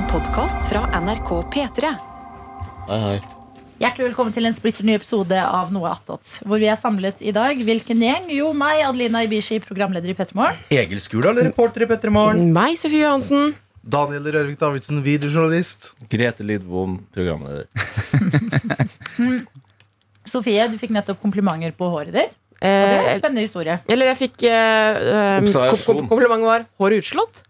En podkast fra NRK P3. Hei, hei. Hjertelig velkommen til en splitter ny episode av Noe attåt. Hvor vi er samlet i dag. Hvilken gjeng? Jo, meg, Adelina Ibishi, programleder i Pettermorgen. Egil Skurdal, reporter i Pettermorgen. Meg, Sofie Johansen. Daniel Rørvik Davidsen, videojournalist. Grete Lidbom, programleder. Sofie, du fikk nettopp komplimenter på håret ditt. Og det er Eh, en spennende historie. eller jeg fikk eh, eh, kom- kom- Komplimentet var håret utslått.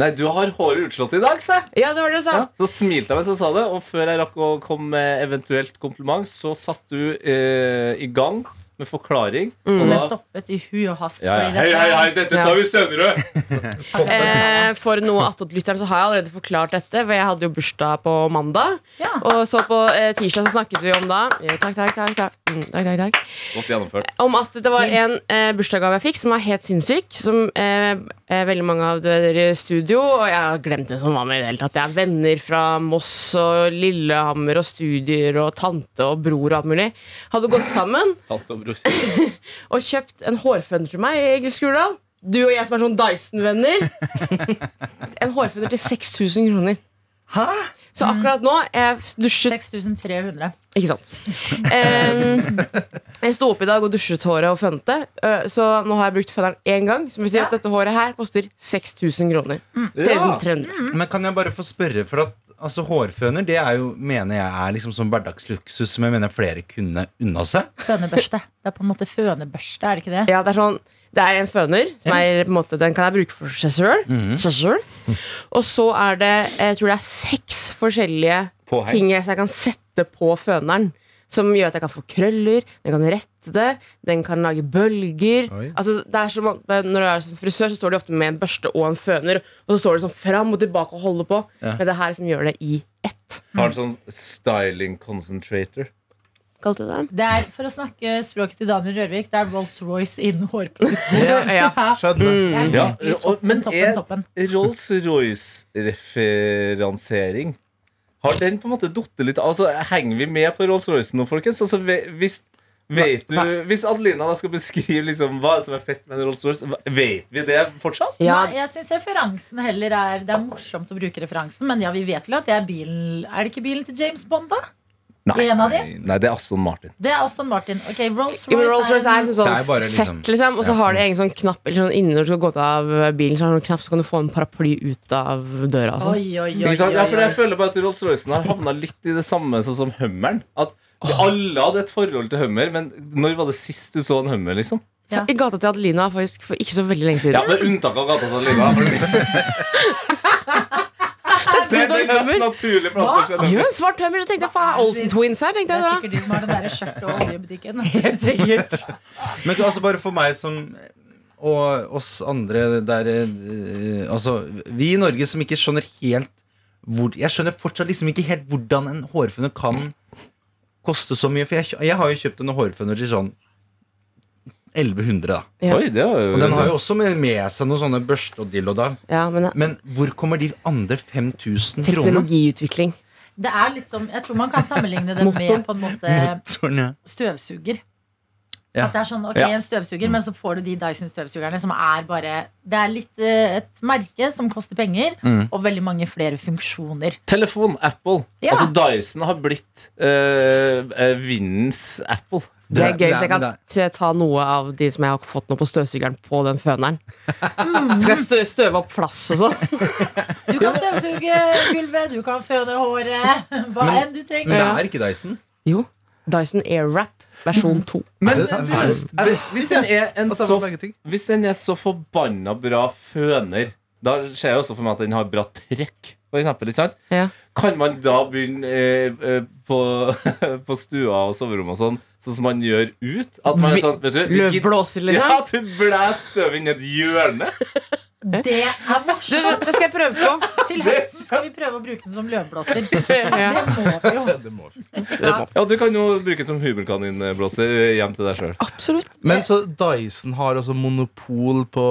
Nei, du har håret utslått i dag, se! Ja, det var det du sa. Ja, så smilte jeg mens jeg sa det, og før jeg rakk å komme med eventuelt kompliment, så satt du eh, i gang med forklaring. Mm. Som er stoppet i hui og hast. ja, ja. fordi Hei, hei, hei, dette tar vi senere! Eh, for noe attåt-lytteren så har jeg allerede forklart dette, for jeg hadde jo bursdag på mandag. Ja. Og så på eh, tirsdag så snakket vi om da jo, takk, takk, takk, takk. Mm, takk, takk, takk. Godt gjennomført. Om at det var en eh, bursdagsgave jeg fikk som var helt sinnssyk. Som eh, eh, veldig mange av dere i studio, og jeg har glemt det som var med i det hele tatt. Jeg er venner fra Moss og Lillehammer og studier og tante og bror og alt mulig. Hadde gått sammen Tante og bror. og kjøpt en hårføner til meg i Egil Skurdal. Du og jeg som er sånn Dyson-venner. En hårføner til 6000 kroner. Hæ? Så akkurat nå Jeg dusjet 6300. Ikke sant. Um, jeg sto opp i dag og dusjet håret og fønte. Uh, Så nå har jeg brukt føneren én gang. Som vil si at dette håret her koster 6000 kroner. Ja. 1300. Men kan jeg bare få spørre, for at altså, hårføner det er jo, mener jeg er liksom sånn hverdagsluksus som jeg mener flere kunne unna seg. Fønebørste. Det er på en måte fønebørste, er det ikke det? Ja, det er sånn det er en føner. Som er, på en måte, den kan jeg bruke for seg sjøl. Mm. Og så er det jeg tror det er seks forskjellige ting jeg jeg kan sette på føneren. Som gjør at jeg kan få krøller, den kan rette det, den kan lage bølger. Altså, det er som, når du er som frisør, så står de ofte med en børste og en føner. Og så står de sånn fram og tilbake og holder på. Ja. Men det er her som gjør det i ett. Har en sånn styling concentrator. Det? Det er, For å snakke språket til Daniel Rørvik, det er Rolls-Royce innen hårprodukter. Ja, ja. Skjønner. Jeg Ja, toppen, men er- Rolls-Royce-referansering Har den på en måte datt litt Altså, Henger vi med på Rolls-Royce nå, folkens? Altså, hvis, vet du, hvis Adelina da skal beskrive liksom, hva som er fett med en Rolls-Royce, vet vi det fortsatt? Ja, Nei, jeg syns referansen heller er Det er morsomt å bruke referansen, men ja, vi vet vel at det er bilen Er det ikke bilen til James Bond, da? En av de? Nei, det er Aston Martin. Det er Aston Martin. Ok, Rolls-Royce Rolls-Royce er en- sånn er bare liksom- fett, liksom. Og så Ja. har de en sånn knapp Eller sånn inni når du skal gå ut av bilen, så har du en knapp, så kan du få en paraply ut av døra. Og sånn. Oi, oi, oi, Ikke? Ja, for. Jeg føler bare at Rolls-Roycen har havna litt i det samme sånn som Hummeren. At alle hadde et forhold til Hummer, men når var det sist du så en Hummer? liksom? Ja. I gata til Adelina faktisk for ikke så veldig lenge siden. Ja, Med unntak av gata til Adelina. Det er den mest naturlige plassen å Ja, jo, en svart tømmer. Så tenkte jeg faen, Olsen Twins her, Det tenkte er jeg da. sikkert de som har den der skjørt- og oljebutikken. Helt sikkert. Men altså bare for meg som og oss andre der eh, Altså, vi i Norge som ikke skjønner helt hvor, Jeg skjønner fortsatt liksom ikke helt hvordan en hårføner kan koste så mye. For jeg, jeg har jo kjøpt en hårføner til sånn 1100, da. Ja. Oi, det var jo Og den har jo også med, med seg noen sånne børste og dill og dall. Ja, men Men hvor kommer de andre 5000 kronene? teknologiutvikling. Det er litt som, Jeg tror man kan sammenligne det Motor. med på en måte Motoren, ja. støvsuger. Ja. At det er sånn, ok, Ja. en støvsuger, men så får du de Dyson-støvsugerne som er bare Det er litt eh, et merke som koster penger, Mm. og veldig mange flere funksjoner. Telefon, Apple. Ja. Altså Dyson har blitt eh, eh, vindens Apple. Det er gøy så hvis jeg kan ta noe av de som jeg har fått noe på støvsugeren, på den føneren. Skal jeg stø støve opp flass og sånn? Du kan støvsuge gulvet, du kan føne håret, hva Men- enn du trenger. Men det er ikke Dyson. Jo. Dyson Airwrap versjon 2. Men hvis, hvis, den er en Altså, så, hvis den er så forbanna bra føner, da ser jeg også for meg at den har bra trekk. for eksempel. Ikke sant? Ja. Kan man da begynne eh, eh, på, på stua og soverommet og sånn, sånn som man gjør ut? At man er sånn, vet du, Løvblåser, Ja, liksom? at du blæser støvet inn i et hjørne. Det er morsomt! det skal jeg prøve på. Til høsten skal vi prøve å bruke den som løvblåser. Det må vi jo. Det må vi. Ja, Du kan jo bruke den som hubelkaninblåser hjem til deg sjøl. Absolutt. Men så Dyson har altså monopol på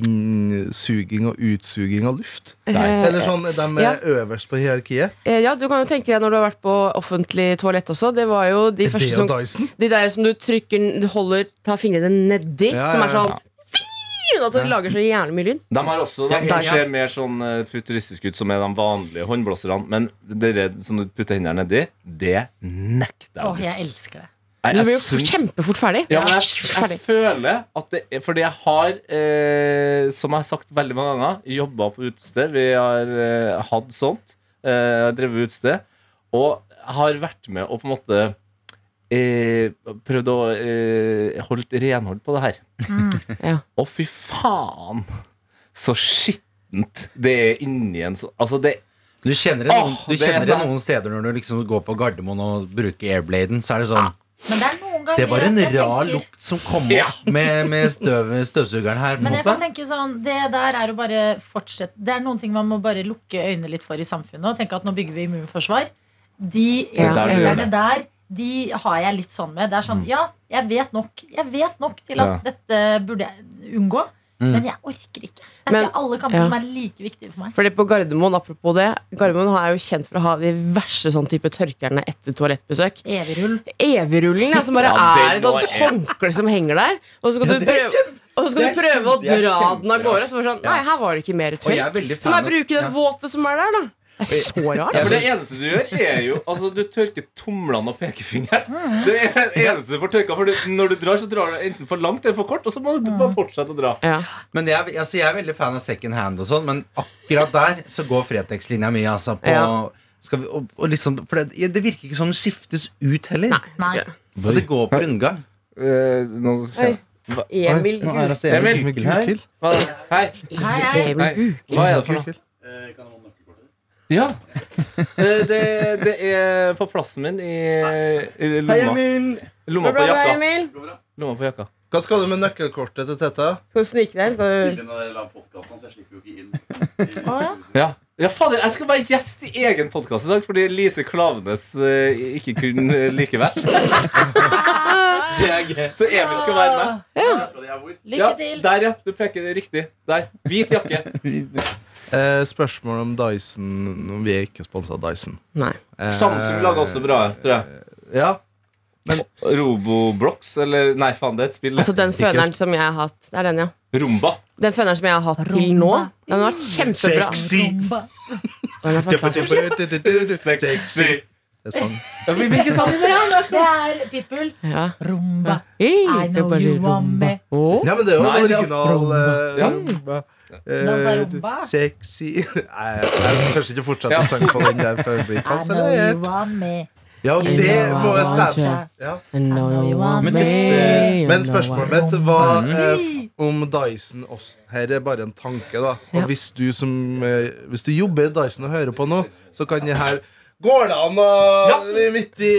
innsuging og utsuging av luft? Eh, Eller sånn, de er ja. øverst på hierarkiet? Eh, Ja, du kan jo tenke deg når du har vært på offentlig toalett også. Det var jo de første som Dyson? De der som du trykker holder, tar fingrene nedi, Ja, som er sånn. At det lager så jævlig mye lyd. De har også de Ja, som ser mer sånn eh, futuristisk ut, som er de vanlige håndblåserne. Men det som du putter hendene nedi, det nekter Åh, jeg. jeg elsker det. Jeg- Du blir jo syns- kjempefort ferdig. Ja, men jeg, jeg Ferdig. føler at det er Fordi jeg har, eh, som jeg har sagt veldig mange ganger, jobba på utested. Vi har eh, hatt sånt. Eh, har drevet utested. Og har vært med og på en måte eh, prøvd å eh, holde renhold på det her. Ja. Å, fy faen! Så skittent det er inni en sånn Altså, det Du kjenner det, noen, Åh, du det er kjenner det sant. noen steder når du liksom går på Gardermoen og bruker airbladen. Så er det sånn Men det er noen ganger Det var en jeg rar tenker- lukt som kom opp med, med støv, støvsugeren her. på en Men jeg kan måte. tenke sånn, det der er å bare fortsette Det er noen ting man må bare lukke øynene litt for i samfunnet og tenke at nå bygger vi immunforsvar. De Ja, der du gjør reglene der, de har jeg litt sånn med. Det er sånn, ja, jeg vet nok. Jeg vet nok til at Ja. dette burde jeg unngå. Men jeg orker ikke. Det er Men- ikke alle kamper ja. som er like viktige for meg. Fordi på Gardermoen, apropos det Gardermoen er jo kjent for å ha de verste sånn type tørkerne etter toalettbesøk. Evigrull. Evigrullen, ja, som bare Ja, er et sånt håndkle som henger der. Og så skal du prøve, og så skal du prøve å dra den av gårde. Så bare sånn, nei, her var det ikke mer er tørk. Så jeg bruke den ja. våte som er der, da. Det er så rart. Ja, for det eneste du gjør, er jo Altså, du tørker tomlene og pekefingeren. Det er det eneste du får tørka. For når du drar, så drar du enten for langt eller for kort, og så må du bare fortsette å dra. Ja. Men jeg, altså, jeg er veldig fan av second hand og sånn, men akkurat der så går Fretex-linja mi altså på Ja. skal vi, og, og liksom, For det, det virker ikke som den skiftes ut heller. Nei. Og det går på rundgang. Uh, nå. Emil er altså Emil. Hei. Hei. Hva er det for noe? Ja. Eh, Det, det er på plassen min i, i lomma. Lomma på jakka. Emil? Lomma på jakka. Hva skal du med nøkkelkortet til Tete? Skal du snike deg? Skal du... Å, ja. Ja. ja, fader, jeg skal være gjest i egen podkast i dag fordi Lise Klavenes uh, ikke kunne likevel. Er. Så Emil skal være med. Lykke Ja, til. der, ja. Du peker riktig. Der. Hvit jakke. Eh, spørsmål om Dyson. Vi er ikke sponsa av Dyson. Nei. Eh, Samsung lager også bra, tror jeg. Ja. Roboblox, eller Nei, faen, det er et spill. Altså den føneren som jeg har hatt. Det er den, ja. Rumba. Den føneren som jeg har hatt til nå, den har vært kjempebra. Fantastisk. Sexy. Det er sånn. Ja, vi vil ikke. Det er Pitbull. Ja. Rumba. I know you want me. Oh. Ja, men det er jo en det altså original rumba. Rumba. Eh, Dansa rumba. Sexy. Nei, jeg tør ikke fortsette å synge på den der før det blir kansellert. Ja, You det må jeg want Men, me, men spørsmålet mitt var eh, om Dyson også. Her er bare en tanke, da. Og hvis du som eh, Hvis du jobber i Dyson og hører på nå, så kan jeg her Går det an å midt i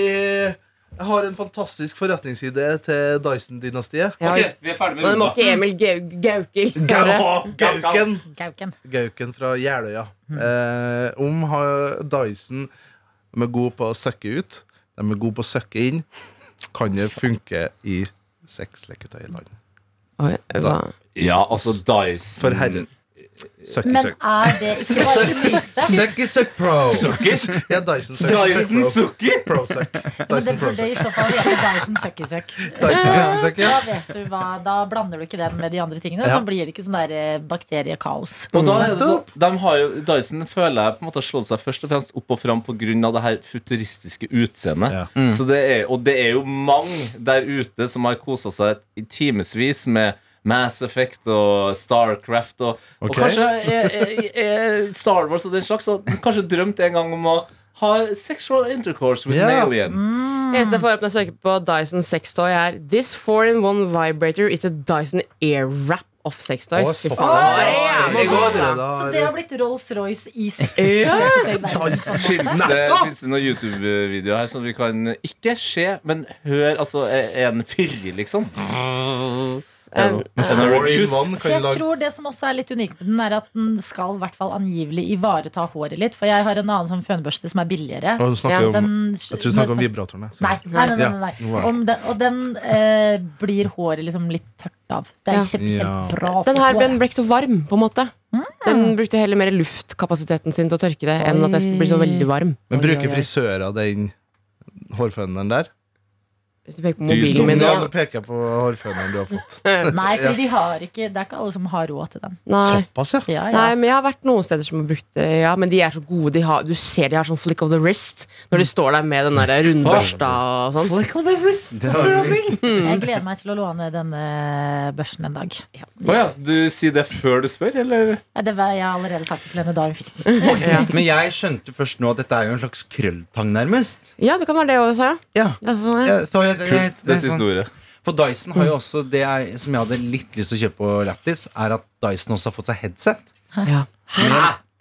Jeg har en fantastisk forretningsidé til Dyson-dynastiet. Ja, Ok, vi er ferdig Nå med må rumba. ikke Emil Gau- Gaukel høre. Gauken. Gauken. Gauken fra Jeløya. Eh, om har Dyson De er gode på å søkke ut, de er gode på å søkke inn, kan det funke i sexleketøyland? Oi, hva? Ja, altså Dyson. For herrer. Men er det ikke bare myte? Sucky Suck Pro. Ja, Dyson Pro burde i så fall hete Dyson søkke, søkke. Da vet du hva, da blander du ikke den med de andre tingene, Ja. så blir det ikke sånn der eh, bakteriekaos. Og da er det så, de har jo, Dyson føler jeg på en måte har slått seg først og fremst opp og fram pga. det her futuristiske utseendet. Ja. Så det er, og det er jo mange der ute som har kosa seg i timevis med Mass Effect og Starcraft og, og kanskje er, er, er Star Wars og den slags. Og kanskje drømte en gang om å ha sexual intercourse with yeah. an alien. Eneste jeg får opp når jeg søker på Dyson sextoy, er This 4-in-1 vibrator is a Dyson airwrap of sex toys. Fy så er jævlig Så det har blitt Rolls-Royce i sex. Fins det, det noen YouTube-videoer her som vi kan ikke se, men høre altså, en fyr, liksom? Så jeg tror det som også er litt unikt med den, er at den skal i hvert fall angivelig ivareta håret litt. For jeg har en annen sånn fønebørste som er billigere. Og du snakker Ja, om, Den, jeg tror du snakker om vibratorene. Nei, nei, nei, nei, nei, Ja. Om den, Og den eh, blir håret liksom litt tørt av. Det er ikke kjempe, Ja. helt bra. Den her ble, ble ikke så varm, på en måte. Den brukte heller mer luftkapasiteten sin til å tørke det enn at jeg skulle bli så veldig varm. Men bruker frisører den hårføneren der? Hvis du peker på mobilen min Ja, peker på hårføneren du har fått. Nei, for de har ikke, det er ikke alle som har råd til den. Nei. Såpass, ja. Ja, Nei, men jeg har vært noen steder som har brukt det, ja, men de er så gode. De har, du ser de har sånn flick of the wrist når de står der med den der rundbørsta og sånn. Jeg gleder meg til å låne denne børsten en dag. Å ja, du sier det før du spør, eller? Det var jeg har allerede sagt til henne da hun fikk den. Ja. Men jeg skjønte først nå at dette er jo en slags krølltang, nærmest. ja, det kan være det òg, sa jeg. Ja. Det sånn, ja. Ja, så jeg- det Det siste sånn- ordet. For Dyson har jo også det jeg, som jeg hadde litt lyst til å kjøpe på Lattis, er at Dyson også har fått seg headset. Ja.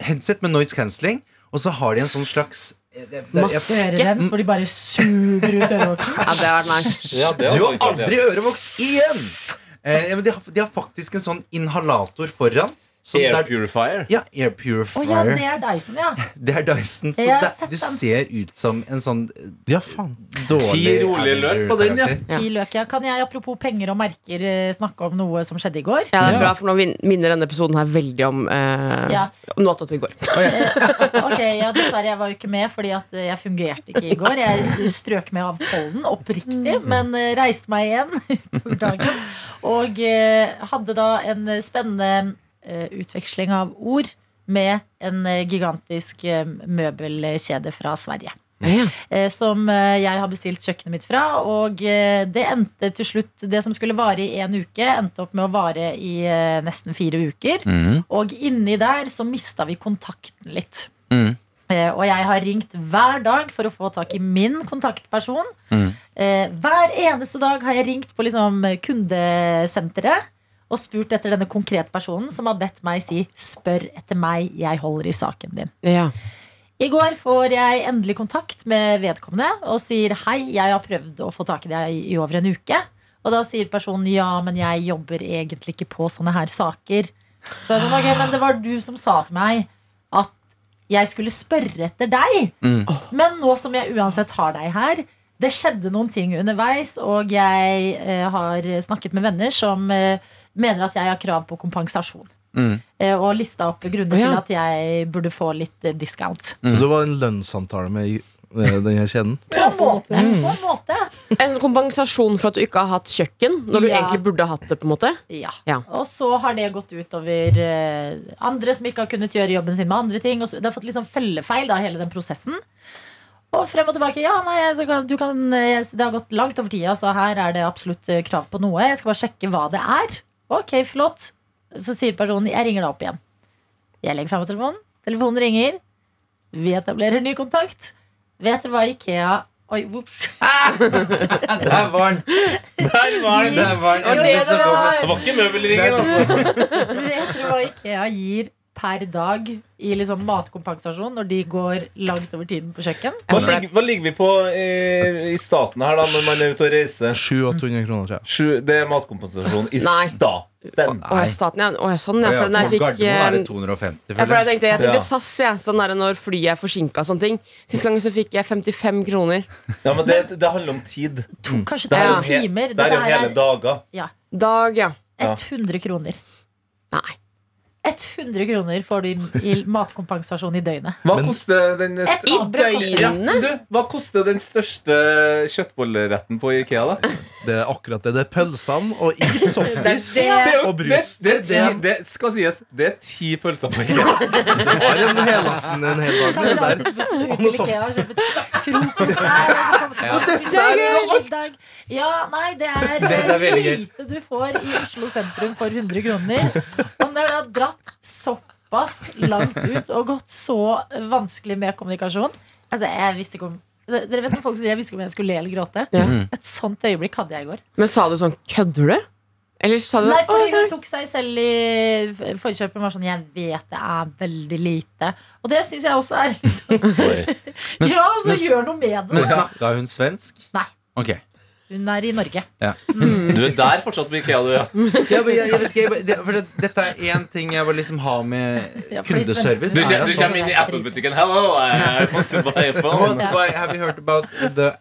Headset med noise cancelling, og så har de en sånn slags det- det- Maske. Hvor de bare suger ut ørevoksen. ja, det har vært nice. Ja, Du har aldri ørevoks igjen! Eh, men de, har, de har faktisk en sånn inhalator foran. Som Air der, purifier. ja, air Å Oh, ja, det er Dyson, ja. Det er Dyson. Så det, du den. ser ut som en sånn Ja, faen. dårlig Ti rolige løk på den, ja. Ja. Ti løk, ja. Kan jeg apropos penger og merker eh, snakke om noe som skjedde i går? Ja, det er bra, for nå minner denne episoden her veldig om eh, Ja. om noe i går. Ok, ja, Dessverre, jeg var jo ikke med fordi at eh, jeg fungerte ikke i går. Jeg strøk med av pollen, oppriktig, men eh, reiste meg igjen utover dagen. Og eh, hadde da en spennende eh, utveksling av ord med en eh, gigantisk eh, møbelkjede fra Sverige. Ja. eh, Som eh, jeg har bestilt kjøkkenet mitt fra. Og eh, det endte til slutt Det som skulle vare i én uke, endte opp med å vare i eh, nesten fire uker. Mm. Og inni der så mista vi kontakten litt. Eh, og jeg har ringt hver dag for å få tak i min kontaktperson. Eh, hver eneste dag har jeg ringt på liksom kundesenteret og spurt etter denne konkrete personen som har bedt meg si 'spør etter meg, jeg holder i saken din'. Ja. I går får jeg endelig kontakt med vedkommende og sier hei, jeg har prøvd å få tak i deg i over en uke. Og da sier personen ja, men jeg jobber egentlig ikke på sånne her saker. Så jeg sånn, ok, men det var du som sa til meg at jeg skulle spørre etter deg. Mm. Men nå som jeg uansett har deg her, det skjedde noen ting underveis, og jeg eh, har snakket med venner som eh, mener at jeg har krav på kompensasjon. Mm. Eh, og lista opp grunner oh, ja. til at jeg burde få litt discount. discount. Så det var en lønnssamtale med den denne kjeden? På en måte. På en måte. En kompensasjon for at du ikke har hatt kjøkken når du Ja. egentlig burde ha hatt det. på en måte Ja. Ja. Og så har det gått utover eh, andre som ikke har kunnet gjøre jobben sin med andre ting. Og det har fått liksom følgefeil, da, hele den prosessen. Og frem og tilbake. Ja, nei, så kan, du kan, eh, det har gått langt over tida, så her er det absolutt eh, krav på noe. Jeg skal bare sjekke hva det er. Ok, flott. Så sier personen jeg ringer deg opp igjen. Jeg legger frem telefonen. Telefonen ringer. Vi etablerer ny kontakt. Vet dere hva Ikea Oi, ops. Der var den! Der var den! Der var den. Det det var. Det var ikke møbelringen, altså. Vet dere hva Ikea gir per dag i liksom matkompensasjon når de går langt over tiden på kjøkken? Hva ligger, hva ligger vi på i, i staten her da når man er ute og reiser? 700-800 kroner, tror jeg. Sju, det er matkompensasjon i Nei. staten. Den. ja, staten, ja. Å, sånn, ja. Ja, For den jeg fikk Gardermoen er det eh, 250. ja, for jeg tenkte, jeg tenkte Ja. SAS, ja. Sånn er det når flyet er forsinka og sånne ting. Sist gang så fikk jeg 55 kroner. Ja, men det, det handler om tid. To, kanskje Det er jo timer. Det er jo hele dager. ja, Dag, ja. Ja. 100 kroner. Nei. 100 kroner får du i- i matkompensasjon i døgnet. Hva koster den Hva koster den største kjøttbolleretten på Ikea, da? Det er akkurat det. Det er pølsene og is, softis Det Det, og brus. det, det, Det- det skal sies, det er ti pølser på Ikea. har en helaften en hel dag nede der. Og noe sånt. Og dessert og alt. Ja, nei, det er, lite du får i Oslo sentrum for 100 kroner. Og når du har dratt såpass langt ut og gått så vanskelig med kommunikasjon Altså, jeg visste ikke om dere vet når folk sier jeg visste ikke om jeg skulle le eller gråte? Ja. Et sånt øyeblikk hadde jeg i går. Men sa du sånn Kødder du? Eller sa du Nei, «Å, fordi hun tok seg selv i forkjøpet og var sånn Jeg vet det er veldig lite. Og det syns jeg også er Men, Ja, og så gjør noe med det. men snakka hun svensk? Nei. Ok. Hun er i Norge. Ja. Du er der fortsatt på Ikea, du, ja. Ja, men jeg, jeg vet ikke, jeg, det, for det, Dette er én ting jeg vil liksom ha med Ja, kundeservice. Du, kjem- du kommer inn i Apple-butikken. Hello, I want to buy a phone. to buy- Have you heard about the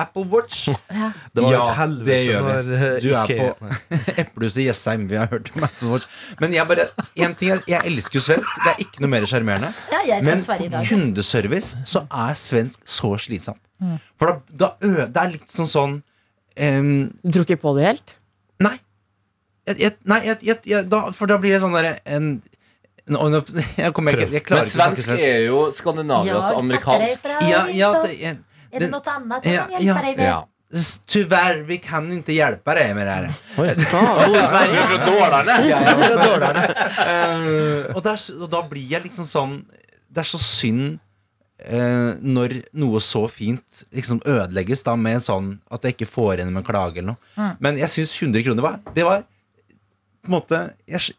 Apple Watch? Det var Ja, et helvete det gjør vi. eh, Du er på Eplehuset i Jessheim. Vi har hørt om Apple Watch. Men jeg bare, en ting jeg elsker jo svensk. Det er ikke noe mer sjarmerende. Ja, Men dag. kundeservice så er svensk så slitsomt. For da, da Det er litt sånn sånn em, Du tror ikke på det helt? Nei. Jeg, jeg, nei jeg, jeg, jeg, da, for da blir jeg sånn derre en, Jeg kommer ikke Jeg Men svensk svensk. er jo Skandinavias amerikansk. Ja, ja, det, jeg, Er det noe annet Ja, jeg kan hjelpe ja. deg med? Ja. Tyvärr, vi kan ikke hjelpe deg med det her. Du er fra! Ja, jeg er og, det er, og da blir jeg liksom sånn Det er så synd eh, når noe så fint liksom ødelegges da med sånn at jeg ikke får igjen med klage eller noe. Men jeg syns 100 kroner var Det var på en måte jeg,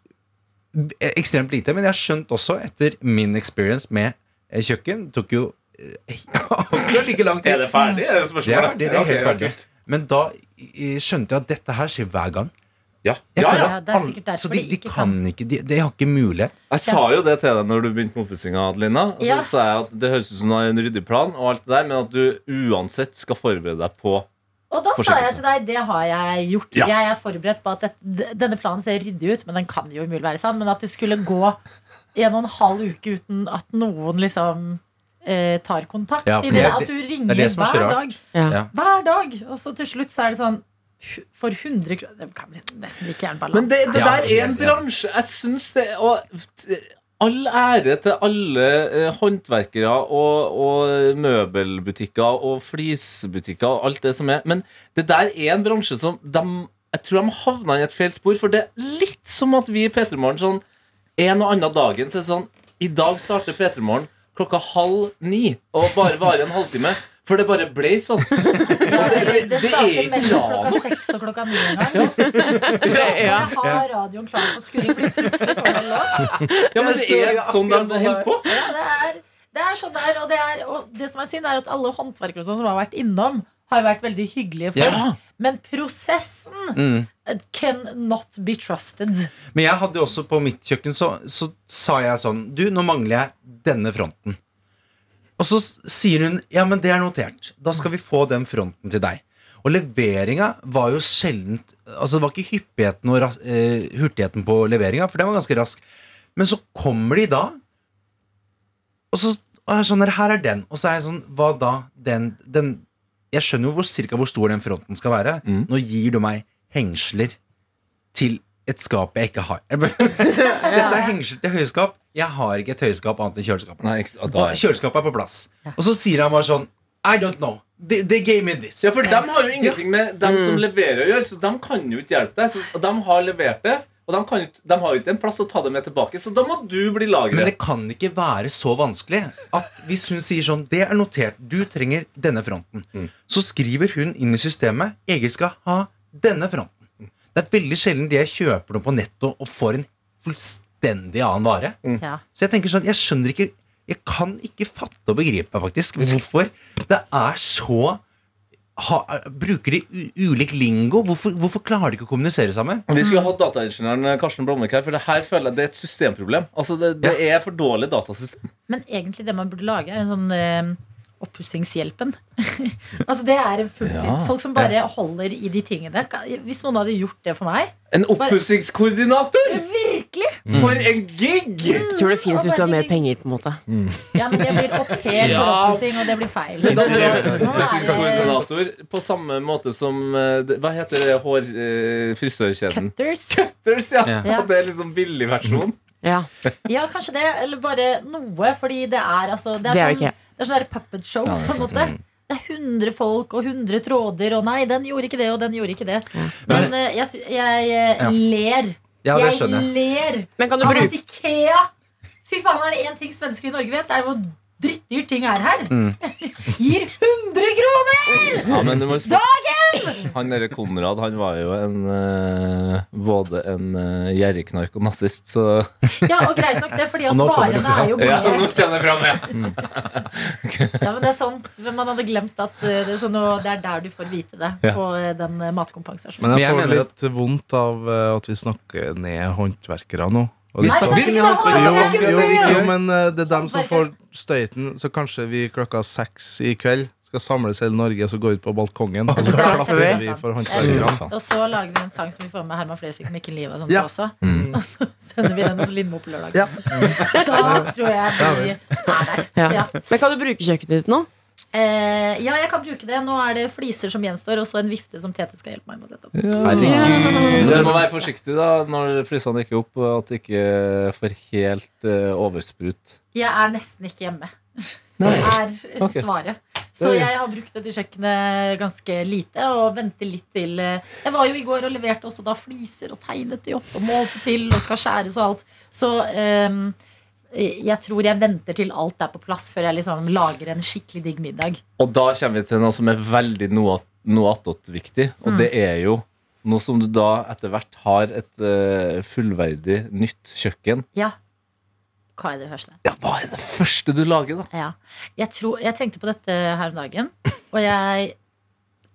ekstremt lite. Men jeg har skjønt også, etter min experience med eh, kjøkken Tok jo ja, det like lang tid. Er det ferdig? Er det Det er ferdig. Det er helt ferdig. Men da eh, skjønte jeg at dette her skjer hver gang. Ja. Ja, ja. Ja, det er sikkert derfor Så de, de de ikke kan ikke De, de har ikke mulighet. Jeg sa jo det til deg når du begynte med oppussinga, Adelina. Ja. Så sa jeg at det høres ut som du har en ryddig plan, og alt det der, men at du uansett skal forberede deg på Og da sa jeg til deg, det har jeg gjort. Ja. Jeg er forberedt på at det, denne planen ser ryddig ut, men den kan jo umulig være sann. Men at det skulle gå en og en halv uke uten at noen liksom eh, tar kontakt. Ja, i det, at du ringer er er hver dag. Ja. Hver dag. Og så til slutt så er det sånn For 100 kroner Det kan nesten like gjerne bare la Men det, det der er en bransje Jeg syns det Og all ære til alle eh, håndverkere og, og møbelbutikker og flisbutikker og alt det som er. Men det der er en bransje som de, Jeg tror de havna i et feil spor. For det er litt som at vi i P3 Morgen sånn en og annen dagen så er det sånn I dag starter P3 Morgen klokka halv ni og bare varer en halvtime. For det bare ble sånn. Ja, det- det, det det er starter mellom klokka seks og klokka ni en gang. Ja. Bare har radioen klar på skurring, for plutselig kommer det en låt. Ja, men det er sånn de holder på. Ja, det er, det er sånn det er. Og det, er, og det som er synd, er at alle håndverkere sånn som har vært innom, har vært veldig hyggelige folk. Ja. Men prosessen Mm. can not be trusted. Men jeg hadde jo også på mitt kjøkken så, så sa jeg sånn Du, nå mangler jeg denne fronten. Og så sier hun ja, men det er notert. Da skal vi få den fronten til deg. Og leveringa var jo sjeldent Altså det var ikke hyppigheten og eh, hurtigheten på leveringa, for den var ganske rask. Men så kommer de da, og så og er sånn Her er den. Og så er jeg sånn Hva da? Den, den Jeg skjønner jo hvor, cirka hvor stor den fronten skal være. Mm. Nå gir du meg hengsler til et skap jeg ikke har. Dette er hengsel til høyskap. Jeg har ikke et høyskap annet enn kjøleskapet. Nei, ikke, da Og kjøleskapet er på plass. Og så sier han bare sånn I don't know. They, they gave me this. Ja, for de har jo ingenting med dem som leverer å gjøre, så de kan jo ikke hjelpe deg. Så og de har levert det, og de, kan, jo ikke- de har jo ikke en plass å ta det med tilbake, så da må du bli Men det kan ikke være så vanskelig at hvis hun sier sånn Det er notert, du trenger denne fronten. Så skriver hun inn i systemet Egil skal ha denne fronten. Det er veldig sjelden det jeg kjøper noe på netto og får en fullstendig annen vare. Ja. Så jeg tenker sånn, jeg skjønner ikke Jeg kan ikke fatte og begripe faktisk hvorfor det er så ha, Bruker de u ulik lingo? Hvorfor, hvorfor klarer de ikke å kommunisere sammen? Vi skulle hatt dataingeniøren Karsten Blomvik her, for det her føler jeg det er et systemproblem. Altså, det, det er for dårlig datasystem. Men egentlig det man burde lage, er en sånn eh, Oppussingshjelpen. altså det er Ja. folk som bare holder i de tingene. Hvis noen hadde gjort det for meg En oppussingskoordinator! Virkelig! For en gig! Jeg tror det fins hvis du har mer penger, på en måte. Ja, men det blir au pair for Ja. oppussing, og det blir feil. Men da være- oppussingskoordinator på samme måte som eh, Hva heter det hår... eh, frisørkjeden? Cutters. Cutters, ja. Ja. Og det er liksom billig versjon. Ja, Ja, kanskje det, eller bare noe, fordi det er altså Det er, Det er sånn, det er sånn der puppet show, Ja, det på en måte. Det er 100 folk og 100 tråder, og nei, den gjorde ikke det, og den gjorde ikke det. Men eh, jeg, jeg eh, ler. Ja, det jeg skjønner jeg. ler Men kan du av bruke at Ikea Fy faen, er det én ting svensker i Norge vet, er det hvor drittdyrt ting er her. Mm. Gir 100 kroner! Ja, men du må Dagen! Han derre Konrad, han var jo en eh, både en uh, gjerrigknark og nazist, så Ja, og greit nok det, fordi Og at nå kommer det varene er jo Ja, nå mer jeg det fram, ja. Ja, men det er sånn Man hadde glemt at eh, det er, sånn, og det er der du får vite det, Ja. på eh, den eh, matkompensasjonen. Men Men jeg jeg får mener litt vondt av eh, at vi snakker ned håndverkere nå. Og Vi snakker Nei, ikke det er Jo, jo, jo, men eh, det er dem som får støyten. Så kanskje vi klokka seks i kveld skal samles hele Norge og så gå ut på balkongen. Og så er klapper vi for håndverkerne. Og så lager vi en sang som vi får med Herman Flesvig, Mikkel Liv og sånt Ja. også. Og så sender vi den hos Lindmo på lørdag. Ja. Da tror jeg vi er der. ja. Ja. Men kan du bruke kjøkkenet ditt nå? Eh, ja, jeg kan bruke det. Nå er det fliser som gjenstår, og så en vifte som Tete skal hjelpe meg med å sette opp. Herregud. du må være forsiktig da når flisene ikke er opp, at det ikke får helt uh, oversprut. Jeg er nesten ikke hjemme. Det er svaret. Så jeg har brukt dette kjøkkenet ganske lite og venter litt til eh, Jeg var jo i går og leverte også da fliser og tegnet de opp og målte til og skal skjæres og alt. Så ehm, jeg tror jeg venter til alt er på plass før jeg liksom lager en skikkelig digg middag. Og da kommer vi til noe som er veldig noe, attåt-viktig, og det er jo noe som du da etter hvert har et uh, fullverdig nytt kjøkken. Ja. Hva er det første? Ja, hva er det første du lager, da? Ja. Jeg, tror, jeg tenkte på dette her om dagen, og jeg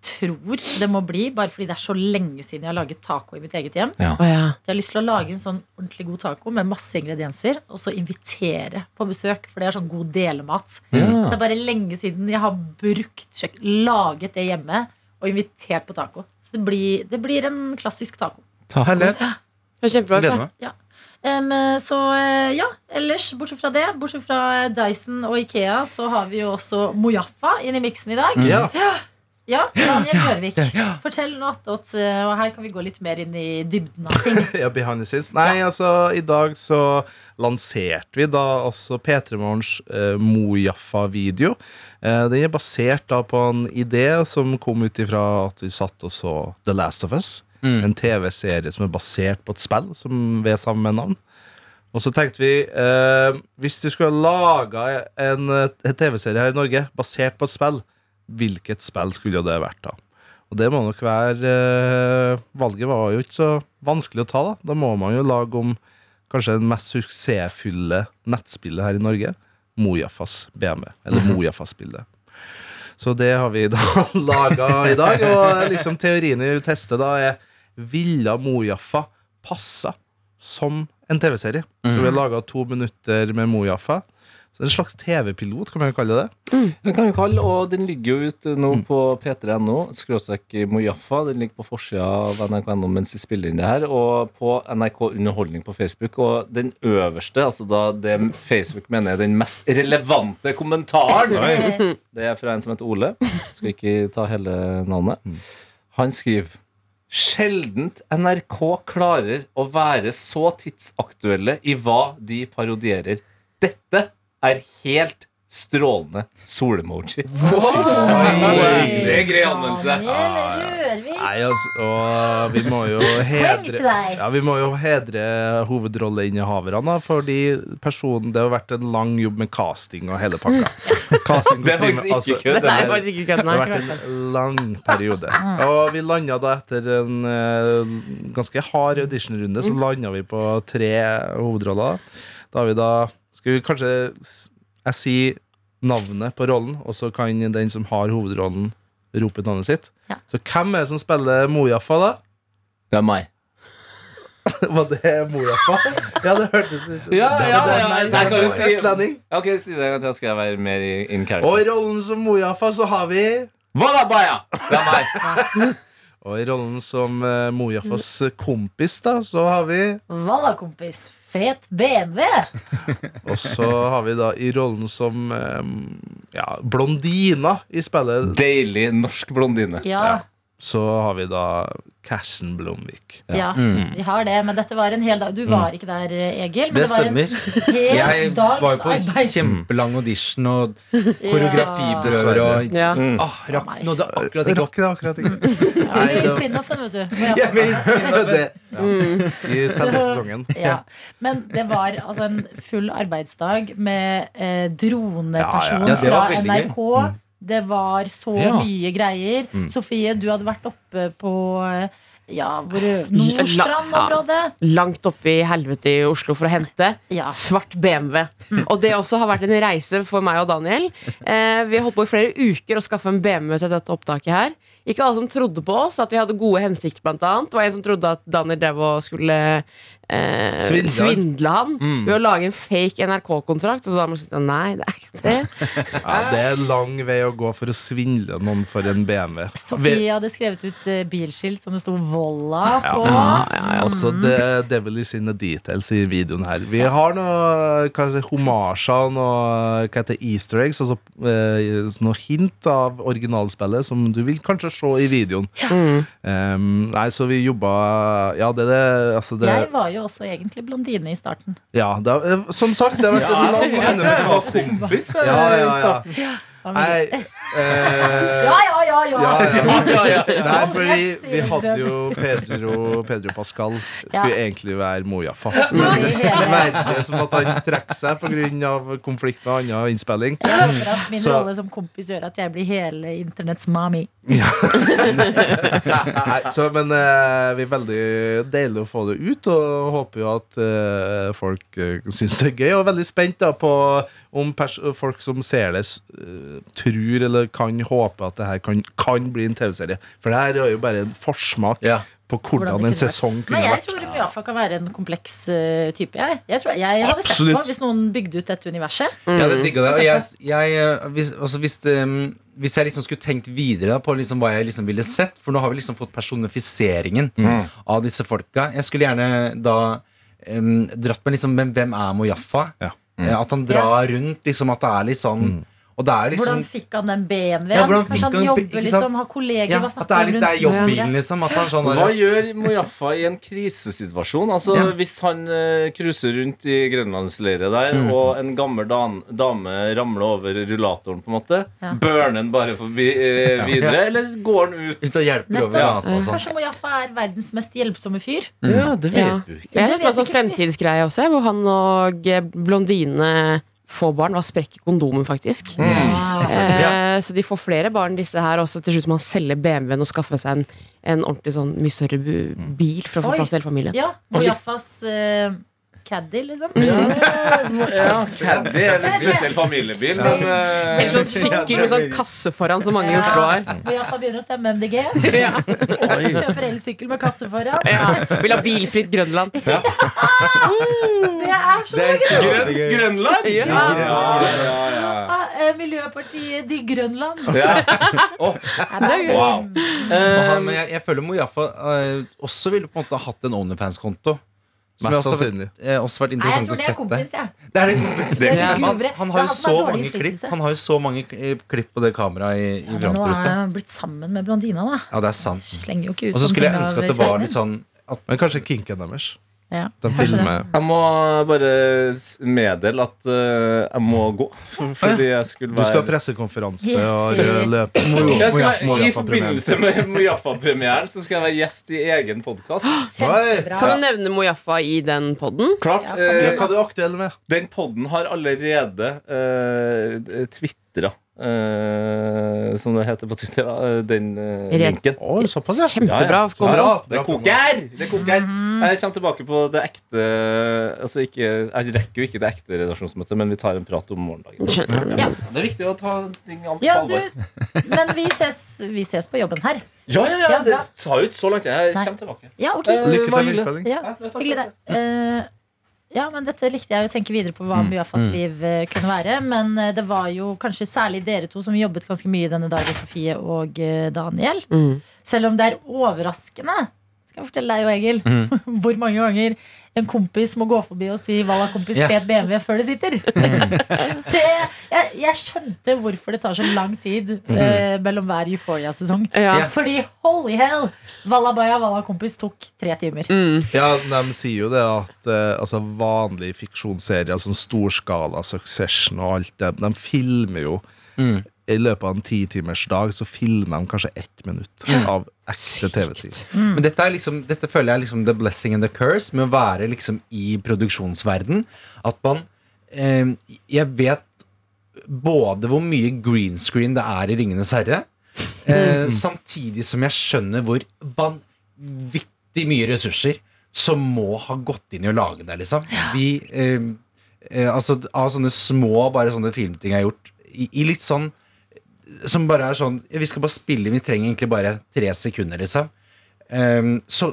tror det må bli, bare fordi det er så lenge siden jeg har laget taco i mitt eget hjem. Å ja. Jeg har lyst til å lage en sånn ordentlig god taco med masse ingredienser, og så invitere på besøk, for det er sånn god delemat. Det er bare lenge siden jeg har brukt laget det hjemme, og invitert på taco. Så det blir, det blir en klassisk taco. Herlighet. Det er kjempebra. Gleder meg. Em, så eh, ja, ellers, bortsett fra det, bortsett fra Dyson og Ikea, så har vi jo også Mojaffa inn i miksen i dag. Ja. Ja, Daniel Rørvik, fortell noe attåt, eh, og her kan vi gå litt mer inn i dybden av ting. Ja, behind the scenes. Nei, altså, i dag så lanserte vi da også P3 Morgens eh, Mojaffa-video. Eh, den er basert da på en idé som kom ut ifra at vi satt og så The Last of Us. En TV-serie som er basert på et spill som ved samme navn. Og så tenkte vi eh, Hvis du skulle laga en, eh, en TV-serie her i Norge basert på et spill, hvilket spill skulle det vært da? Og det må nok være eh, Valget var jo ikke så vanskelig å ta, da. Da må man jo lage om kanskje den mest suksessfulle nettspillet her i Norge. Mojafas BMW. Eller Mojafas-spillet. Så det har vi da laga i dag. Og liksom teorien vi tester, da er Ville Mojaffa passa som en TV-serie? Så vi har laga to minutter med Mojaffa. Så En slags TV-pilot, kan man jo kalle det. Den kan vi kalle, og den ligger jo ute nå på p3.no, skråstrek Mojaffa. Den ligger på forsida av nrk.no mens vi spiller inn det her, og på NRK Underholdning på Facebook. Og den øverste, altså da det Facebook mener er den mest relevante kommentaren, det er fra en som heter Ole. Skal ikke ta hele navnet. Han skriver Sjeldent NRK klarer å være så tidsaktuelle i hva de parodierer. Dette er helt strålende solemoji. Det er grei anmeldelse. Nei, altså, og vi må jo hedre. Ja, Vi må jo hedre hovedrolleinnehaverne, fordi personen Det har vært en lang jobb med casting og hele pakka. Casting, Det er faktisk altså, ikke kødd. Det det har vært en lang periode. Og vi landa da etter en uh, ganske hard auditionrunde, så landa vi på tre hovedroller. Da har vi da Skal vi kanskje Jeg sier navnet på rollen, og så kan den som har hovedrollen, rope navnet sitt. Ja. Så hvem er det som spiller Mojaffa, da? Det er meg. Var det Mojaffa? Ja, det hørtes ut Ja, ja, ja, ja. jeg kan jo si- Østlending. Ok, si det en gang til, skal jeg være mer i- in Og i rollen som Mojaffa så har vi Wallabaya! Det er meg. Og i rollen som uh, Mojaffas kompis, da, så har vi Valla, kompis. Fet BMW. Og så har vi da i rollen som eh, ja, blondina i spillet, Deilig norsk blondine. Ja, så har vi da Cashen Blomvik. ja, vi har det. Men dette var en hel dag. Du var ikke der, Egil. Men Det det, var en stemmer. hel Jeg dags var jo på arbeid. kjempelang audition og koreografiprøver og Ja. Mm. ah, rakk, nådde akkurat ikke opp. Rakk det akkurat ikke. Ja, men I spin-offen, vet du. Ja, vi er få si. I selve sesongen. Ja. Men det var altså en full arbeidsdag med eh, droneperson Ja, ja. Ja, fra. NRK. Det var så Ja. mye greier. Mm. Sofie, du hadde vært oppe på eh, ja, Nordstrand-området. Langt oppe i helvete i Oslo for å hente Ja. svart BMW. Og det også har vært en reise for meg og Daniel. Eh, vi har holdt på i flere uker å skaffe en BMW til dette opptaket her. Ikke alle som trodde på oss, at vi hadde gode hensikter, blant annet. Det var en som trodde at Daniel drev og skulle eh, Svindle. svindle han Mm. ved å lage en fake NRK-kontrakt. Og så har man sagt nei, det er ikke det. Ja, det er lang vei å gå for å svindle noen for en BMW. Sofie hadde skrevet ut eh, bilskilt som det sto Volla på. Ja, ja, Altså, det devil is in the details i videoen her. Vi har noe hva heter, homasjer, noe hva heter easter eggs, altså eh, noe hint av originalspillet som du vil kanskje se i videoen. Um, nei, så vi jobba Ja, det er det, altså det Jeg var jo også egentlig blondine i starten. Ja, det, har- eh, som sagt, det har vært en lang. Ja, ja, ja. Ja, Nei, eh, ja, ja, ja, ja. Nei, fordi vi hadde jo Pedro, Pedro Pascal. Skulle egentlig være Mojaffa. Men dessverre som måtte han trekke seg pga. konflikt med annen innspilling. Jeg håper at min rolle som kompis gjør at jeg blir hele internetts mami. Nei, så, men uh, vi er veldig deilig å få det ut, og håper jo at uh, folk uh, syns det er gøy. Og er veldig spent da på om folk som ser det, eh, tror eller kan håpe at det her kan, kan bli en TV-serie. For det her er jo bare en forsmak Ja. på Hvordan hvordan det en kunne vært. sesong Men jeg vært. tror Muafa kan være en kompleks uh, type. Jeg, jeg, tror, jeg hadde sett på hvis noen bygde ut dette universet. Jeg hadde digga det. Og jeg, jeg, eh, hvis, altså hvis, um, hvis jeg liksom skulle tenkt videre da, på liksom hva jeg liksom ville sett For nå har vi liksom fått personifiseringen av disse folka. Jeg skulle gjerne da um, dratt med liksom Men hvem er Mojaffa? Ja. Mm. At han drar rundt, liksom at det er litt sånn det er liksom Hvordan fikk han den BMW-en? Ja, Kanskje han han- jobber, liksom, har kolleger ja, hva At snakker det er han litt jobbbilen, liksom. At han sånn Hva gjør Mojaffa i en krisesituasjon? Altså Ja. Hvis han cruiser uh, rundt i grenlandsleiret der, Mm. og en gammel dan dame ramler over rullatoren, på en måte, Ja. burner han bare forbi uh, videre, eller går han ut? Ut og hjelper over Nettopp. og sånn. Kanskje Mojaffa er verdens mest hjelpsomme fyr? Ja, det vet Ja. du ikke. Jeg Det er en sånn fremtidsgreie også, hvor han og eh, blondine får barn. Hva sprekker kondomen, faktisk. Eh, så de får flere barn, disse her. Også til slutt må han selge BMW-en og skaffe seg en, en ordentlig sånn mye større bil for å få plass til hele familien. Ja, Mojaffas uh, caddy, liksom. Ja, Caddy er litt spesiell familiebil, men uh, Eller sånn sykkel med sånn kasse foran, som mange i Oslo har. Mojaffa begynner å stemme MDG. Ja. Kjøper elsykkel med kasse foran. Ja. Vil ha bilfritt Grønland. Det er så Det er Grønt Grønland? Ja. Ja, ja, ja. Ah, eh, Miljøpartiet De Grønland. ja. Er. Wow. Eh, men jeg, jeg føler Mojaffa uh, også ville på en måte hatt en Onlyfans-konto. Som Mest også, sannsynlig. eh, også vært Nei, jeg interessant tror det er kompis, jeg. Det er det kompis. Det er Ja. Han, han har jo så mange klipp. Han har jo så mange eh, klipp på det kameraet i, i Ja, nå er jeg han blitt sammen med blondina, da. Ja, det er sant. Slenger jo ikke ut Og så skulle jeg ønske at det var litt sånn at, Men kanskje kinken deres. Ja. De filmer Jeg må bare meddele at uh, jeg må gå. for- Fordi jeg skulle Du skal ha pressekonferanse Yes, og eh, løpe I forbindelse med Mojaffa-premieren Så skal jeg være gjest i egen podkast. Kan du nevne Mojaffa i den podden? Klart. Ja, kan eh, Hva er du aktuell med? Den podden har allerede uh, tvitra, eh, som det heter på Twitter, eh, den uh, linken. Oh, såpass, ja. Kjempebra. Ja, ja. bra. Det koker! Det koker. Jeg kommer tilbake på det ekte Altså ikke, Jeg rekker jo ikke det ekte redaksjonsmøtet, men vi tar en prat om morgendagen. Ja. Det er viktig å ta ting på Ja, du, alvor. men vi ses, vi ses på jobben her. Ja, ja, ja, Ja, det tar jo ikke så lang tid. Jeg kommer tilbake. Ja, okay. uh, Lykke til med innspilling. Ja, hyggelig det. Ja, men dette likte jeg å tenke videre på hva Mujafas liv eh, kunne være. Men eh, det var jo kanskje særlig dere to som jobbet ganske mye denne dagen, Sofie og eh, Daniel. Mm. Selv om det er overraskende, skal jeg fortelle deg jo, Egil, hvor mange ganger en kompis må gå forbi og si 'Valla, kompis, Ja. fet BMW' før det sitter. det, jeg, jeg skjønte hvorfor det tar så lang tid eh, mellom hver Euphoria-sesong. Ja. Ja. Fordi holy hell! Wallabaya Walla kompis tok tre timer. Mm. Ja, de sier jo det at eh, altså, vanlige fiksjonsserier, sånn storskala, Succession og alt det, de filmer jo Mm. I løpet av en titimersdag så filmer de kanskje ett minutt av ekte TV-tid. Men dette, er liksom, dette føler jeg er liksom the blessing and the curse med å være liksom i produksjonsverden. At man eh, Jeg vet både hvor mye green screen det er i Ringenes herre, eh, samtidig som jeg skjønner hvor vanvittig mye ressurser som må ha gått inn i å lage det, liksom. Vi eh, eh, Altså av sånne små bare sånne filmting jeg har gjort, i, i litt sånn som bare er sånn Vi skal bare spille, vi trenger egentlig bare tre sekunder, liksom. Um, så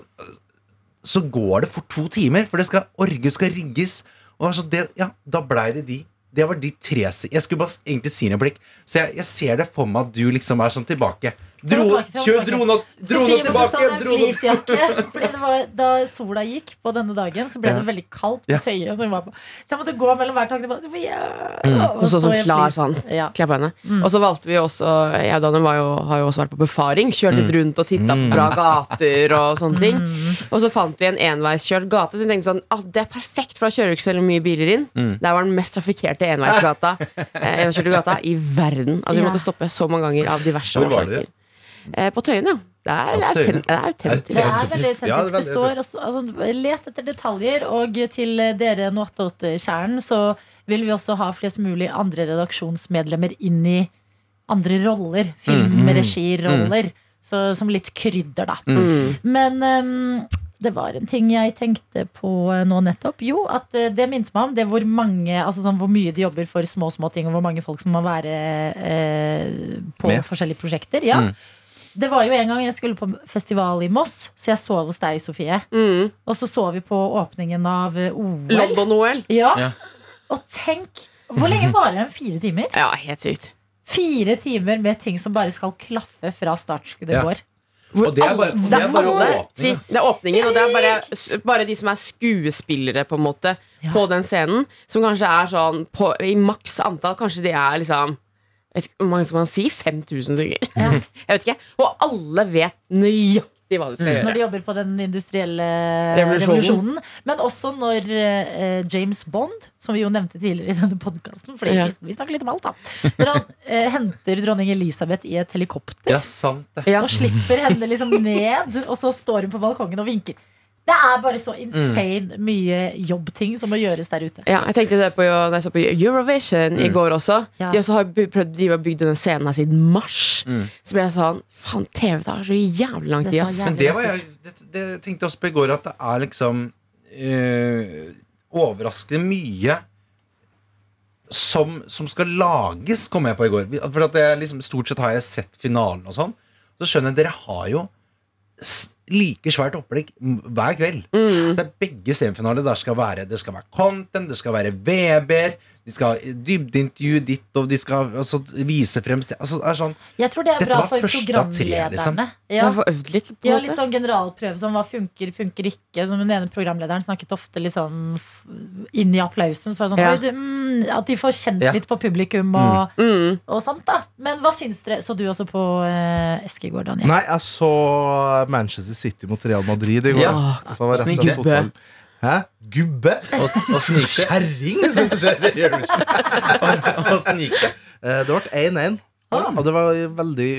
så går det for to timer, for det skal orges, skal rigges. Og altså det, ja, da blei det de. Det var de tre Jeg skulle bare egentlig si en replikk. Så jeg, jeg ser det for meg at du liksom er sånn tilbake. Dro, kjør drona, drona tilbake! Drona. Fordi det var, da sola gikk på denne dagen, så ble Ja. det veldig kaldt på tøyet. Tøye. Var på. Så jeg måtte gå mellom hver tanke. Bare, Sofie! Og så sånn klar sånn. Ja. På henne. Og så valgte vi også Jeg og Daniel var jo, har jo også vært på befaring. Kjørt litt rundt og titta på bra gater og sånne ting. Og så fant vi en enveiskjørt gate, så vi tenkte sånn ah, det er perfekt, for da kjører ikke så mye biler inn. Der var den mest trafikkerte enveisgata eh, gata i verden. Altså Vi Ja. måtte stoppe så mange ganger av diverse årsaker. Eh, på Tøyen, ja. Det er, Ja, Tøyen. autent- det er autentisk. Det er veldig autentisk. Ja, det er det står også, altså, let etter detaljer. Og til dere Noatot-kjernen så vil vi også ha flest mulig andre redaksjonsmedlemmer inn i andre roller. Filmregiroller. Så Som litt krydder, da. Mm. Men um, det var en ting jeg tenkte på eh, nå nettopp. Jo, at eh, det minte meg om det hvor mange Altså sånn hvor mye de jobber for små små ting, og hvor mange folk som må være eh, på Med. forskjellige prosjekter. Ja. Mm. Det var jo en gang jeg skulle på festival i Moss, så jeg sov hos deg, Sofie. Mm. Og så så vi på åpningen av eh, OL. London-OL. Ja. Ja. Og tenk Hvor lenge varer den? Fire timer? Ja, helt sykt. Fire timer med ting som bare skal klaffe fra startskuddet Ja. går. Og det er bare, det er bare Alle- åpning. Det er åpningen, og det er bare, bare de som er skuespillere på en måte Ja. på den scenen, som kanskje er sånn på, i maks antall. Kanskje de er liksom vet ikke, Hvor mange skal man si? 5000 stykker? Ja. Jeg vet ikke. Og alle vet nøyaktig hva de skal Når gjøre. de jobber på den industrielle Revolusjonen. revolusjonen. Men også når eh, James Bond, som vi jo nevnte tidligere i denne podkasten Fordi Ja. vi, vi snakker litt om alt, da. Når han eh, henter dronning Elisabeth i et helikopter Ja, sant det. Og slipper henne liksom ned, og så står hun på balkongen og vinker. Det er bare så insane mye jobbting som må gjøres der ute. Ja, jeg tenkte det på, da jeg så på Eurovision i går også. Ja. De også har prøvd å bygge denne scenen her siden mars. Mm. Så ble jeg sånn Faen, TV tar så jævlig lang tid, ass. jævlig- Men det var jeg det, det tenkte jeg også på i går, at det er liksom øh, overraskende mye som, som skal lages, kom jeg på i går. For liksom, Stort sett har jeg sett finalen og sånn. Så skjønner jeg dere har jo like svært opplegg hver kveld. Så det er begge semifinaler. Der skal være, det skal være content, det skal være VB-er, de skal ha dybdeintervju ditt, og de skal altså, vise frem altså, det er sånn, Jeg tror det er bra for første tre, programlederne. liksom. Ja. litt på Ja, litt sånn generalprøve som hva funker, funker ikke. Som den ene programlederen snakket ofte liksom inn i applausen. Så var det sånn, Ja. Du, mm, At de får kjent Ja. litt på publikum og, Mm. og sånt. da Men hva syns dere? Så du også på eh, Eskegård, Daniel? Nei, jeg så Manchester City mot Real Madrid i går. Ja. Så det var rett og slett Hæ? Gubbe? Og, og snike. Kjerring, og, og snike. Eh, Det ble 1-1. Ah. Og det var veldig